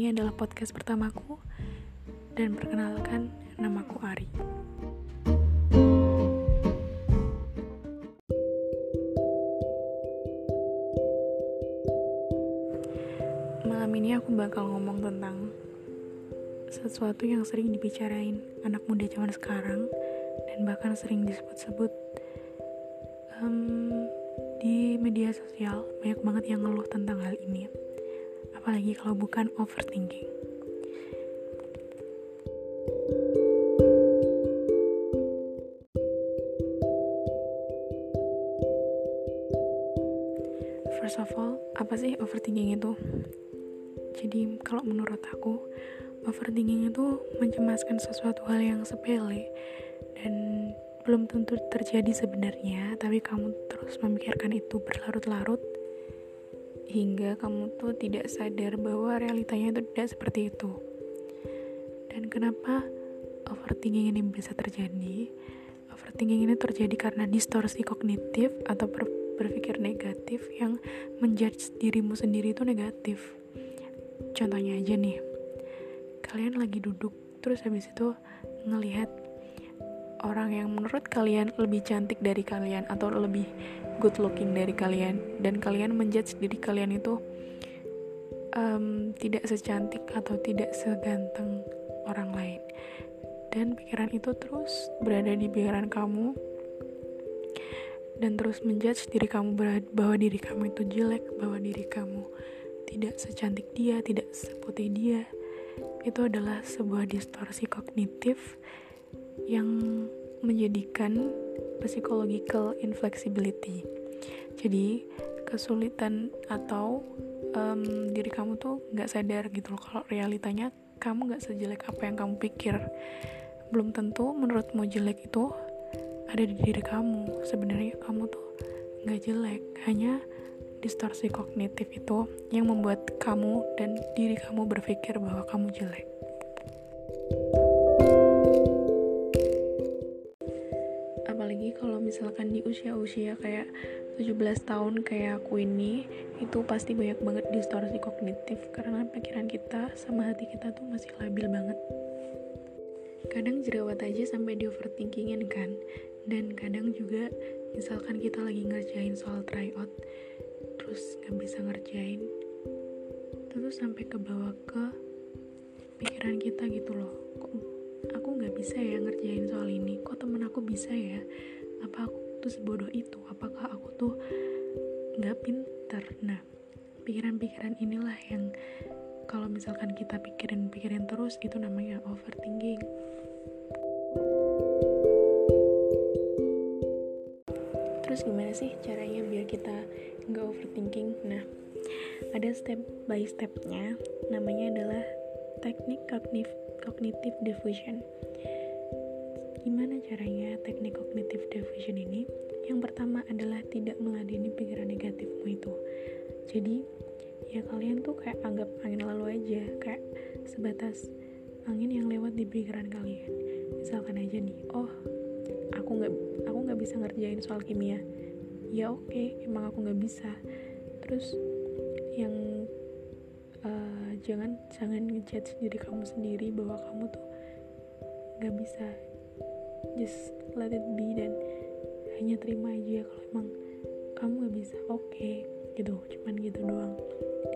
ini adalah podcast pertamaku dan perkenalkan namaku Ari. Malam ini aku bakal ngomong tentang sesuatu yang sering dibicarain anak muda zaman sekarang dan bahkan sering disebut-sebut um, di media sosial banyak banget yang ngeluh tentang hal ini apalagi kalau bukan overthinking. First of all, apa sih overthinking itu? Jadi, kalau menurut aku, overthinking itu mencemaskan sesuatu hal yang sepele dan belum tentu terjadi sebenarnya, tapi kamu terus memikirkan itu berlarut-larut hingga kamu tuh tidak sadar bahwa realitanya itu tidak seperti itu. Dan kenapa overthinking ini bisa terjadi? Overthinking ini terjadi karena distorsi kognitif atau ber berpikir negatif yang menjudge dirimu sendiri itu negatif. Contohnya aja nih, kalian lagi duduk terus habis itu ngelihat orang yang menurut kalian lebih cantik dari kalian atau lebih good looking dari kalian dan kalian menjudge diri kalian itu um, tidak secantik atau tidak seganteng orang lain. Dan pikiran itu terus berada di pikiran kamu dan terus menjudge diri kamu bahwa diri kamu itu jelek bahwa diri kamu tidak secantik dia tidak seputih dia. Itu adalah sebuah distorsi kognitif yang menjadikan psychological inflexibility. Jadi kesulitan atau um, diri kamu tuh nggak sadar gitu loh kalau realitanya kamu nggak sejelek apa yang kamu pikir. Belum tentu menurutmu jelek itu ada di diri kamu. Sebenarnya kamu tuh nggak jelek, hanya distorsi kognitif itu yang membuat kamu dan diri kamu berpikir bahwa kamu jelek. Misalkan di usia-usia kayak 17 tahun kayak aku ini itu pasti banyak banget distorsi kognitif karena pikiran kita sama hati kita tuh masih labil banget. Kadang jerawat aja sampai di overthinkingin kan dan kadang juga misalkan kita lagi ngerjain soal tryout terus nggak bisa ngerjain terus sampai ke bawah ke pikiran kita gitu loh. Kok aku nggak bisa ya ngerjain soal ini? Kok temen aku bisa ya apa aku tuh sebodoh itu? Apakah aku tuh nggak pinter? Nah pikiran-pikiran inilah yang kalau misalkan kita pikirin-pikirin terus itu namanya overthinking. Terus gimana sih caranya biar kita nggak overthinking? Nah ada step by stepnya namanya adalah teknik kognitif cognitive diffusion Gimana caranya teknik cognitive diffusion ini? Yang pertama adalah tidak meladeni pikiran negatifmu itu. Jadi, ya kalian tuh kayak anggap angin lalu aja, kayak sebatas angin yang lewat di pikiran kalian. Misalkan aja nih, oh aku nggak aku nggak bisa ngerjain soal kimia. Ya oke, okay, emang aku nggak bisa. Terus yang uh, jangan jangan ngejudge diri kamu sendiri bahwa kamu tuh nggak bisa just let it be dan hanya terima aja kalau emang kamu gak bisa. Oke okay, gitu. Cuman gitu doang.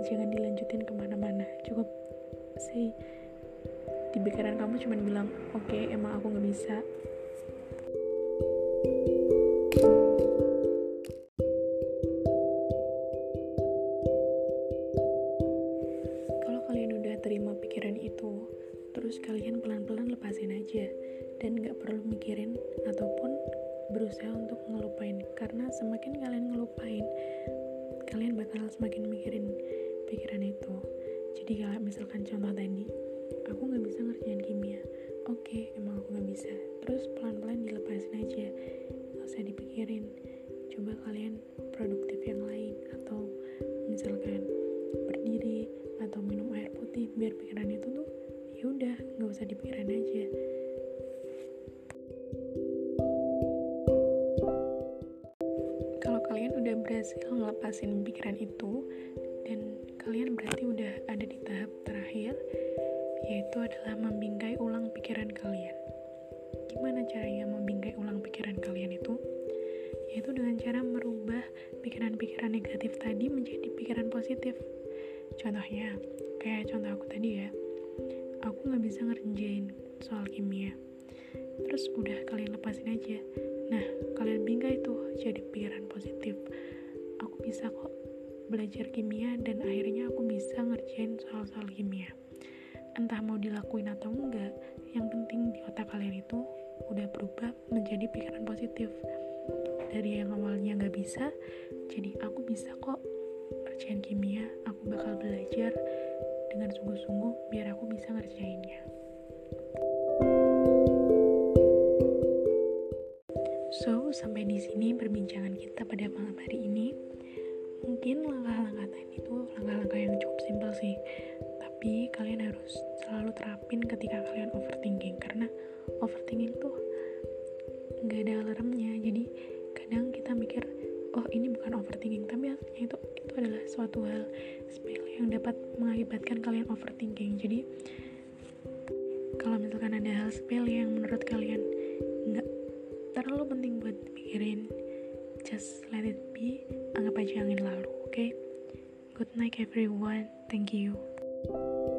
Jangan dilanjutin ke mana-mana. Cukup say di pikiran kamu cuman bilang oke okay, emang aku gak bisa. Kalau kalian udah terima pikiran itu terus kalian pelan-pelan lepasin aja. Dan gak perlu mikirin ataupun berusaha untuk ngelupain. Karena semakin kalian ngelupain kalian bakal semakin mikirin pikiran itu. Jadi kalau misalkan contoh tadi aku nggak bisa ngerjain kimia. Oke okay, emang aku nggak bisa. Terus pelan-pelan dilepasin aja. Gak usah dipikirin. Coba kalian produktif yang lain usah dipikirin aja berhasil ngelepasin pikiran itu dan kalian berarti udah ada di tahap terakhir, yaitu adalah membingkai ulang pikiran kalian. Gimana caranya membingkai ulang pikiran kalian itu? Yaitu dengan cara merubah pikiran-pikiran negatif tadi menjadi pikiran positif. Contohnya, kayak contoh aku tadi ya, aku nggak bisa ngerjain soal kimia. Terus udah kalian lepasin aja. Nah, kalian bingkai tuh jadi pikiran positif. Aku bisa kok belajar kimia dan akhirnya aku bisa ngerjain soal-soal kimia entah mau dilakuin atau enggak yang penting di otak kalian itu udah berubah menjadi pikiran positif dari yang awalnya nggak bisa jadi aku bisa kok ngerjain kimia aku bakal belajar dengan sungguh-sungguh biar aku bisa ngerjainnya. So, sampai di sini perbincangan kita pada malam hari ini. Mungkin langkah-langkah tadi itu langkah-langkah yang cukup simpel sih. Tapi kalian harus selalu terapin ketika kalian overthinking karena overthinking tuh nggak ada alarmnya. Jadi kadang ini bukan overthinking tapi itu itu adalah suatu hal sepele yang dapat mengakibatkan kalian overthinking. Jadi kalau misalkan ada hal sepele yang menurut kalian nggak terlalu penting buat pikirin just let it be anggap aja angin lalu oke? Okay? good night everyone. Thank you